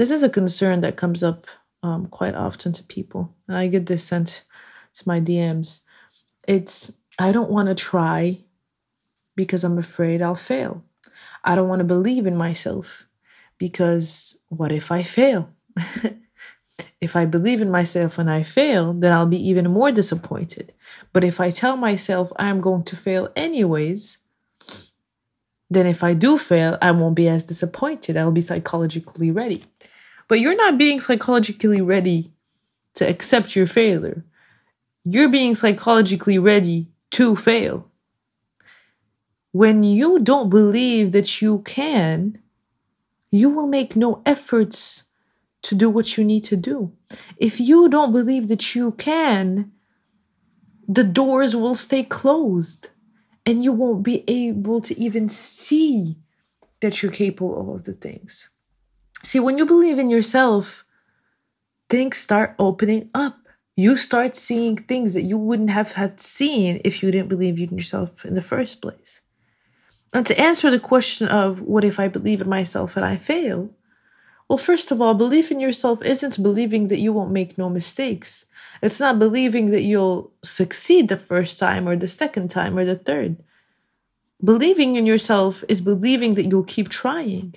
this is a concern that comes up um, quite often to people, and I get this sent to my DMs. It's I don't want to try because I'm afraid I'll fail. I don't want to believe in myself because what if I fail? if I believe in myself and I fail, then I'll be even more disappointed. But if I tell myself I'm going to fail anyways, then if I do fail, I won't be as disappointed. I'll be psychologically ready. But you're not being psychologically ready to accept your failure. You're being psychologically ready to fail. When you don't believe that you can, you will make no efforts to do what you need to do. If you don't believe that you can, the doors will stay closed and you won't be able to even see that you're capable of the things. See, when you believe in yourself, things start opening up. You start seeing things that you wouldn't have had seen if you didn't believe in yourself in the first place. And to answer the question of what if I believe in myself and I fail? Well, first of all, belief in yourself isn't believing that you won't make no mistakes. It's not believing that you'll succeed the first time or the second time or the third. Believing in yourself is believing that you'll keep trying.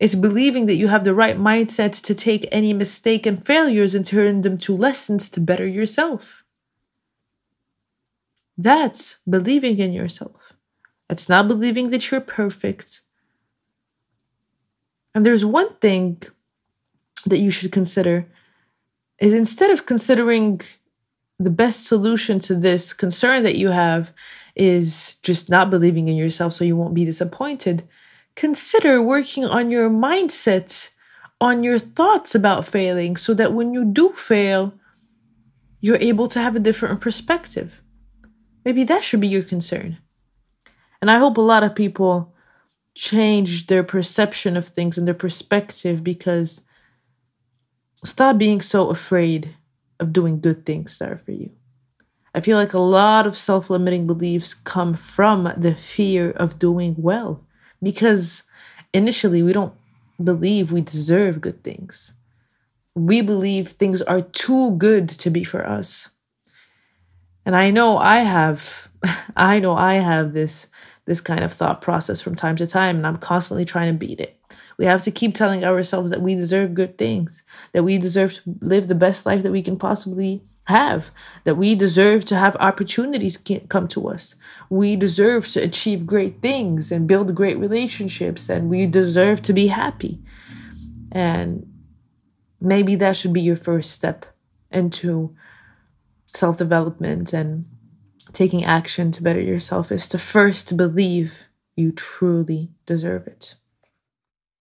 It's believing that you have the right mindset to take any mistake and failures and turn them to lessons to better yourself. That's believing in yourself. It's not believing that you're perfect. And there's one thing that you should consider is instead of considering the best solution to this concern that you have is just not believing in yourself so you won't be disappointed, consider working on your mindset, on your thoughts about failing so that when you do fail, you're able to have a different perspective. Maybe that should be your concern. And I hope a lot of people change their perception of things and their perspective because stop being so afraid of doing good things that are for you. I feel like a lot of self limiting beliefs come from the fear of doing well because initially we don't believe we deserve good things. We believe things are too good to be for us. And I know I have, I know I have this this kind of thought process from time to time, and I'm constantly trying to beat it. We have to keep telling ourselves that we deserve good things, that we deserve to live the best life that we can possibly have, that we deserve to have opportunities come to us. We deserve to achieve great things and build great relationships, and we deserve to be happy. And maybe that should be your first step into self development and taking action to better yourself is to first believe you truly deserve it.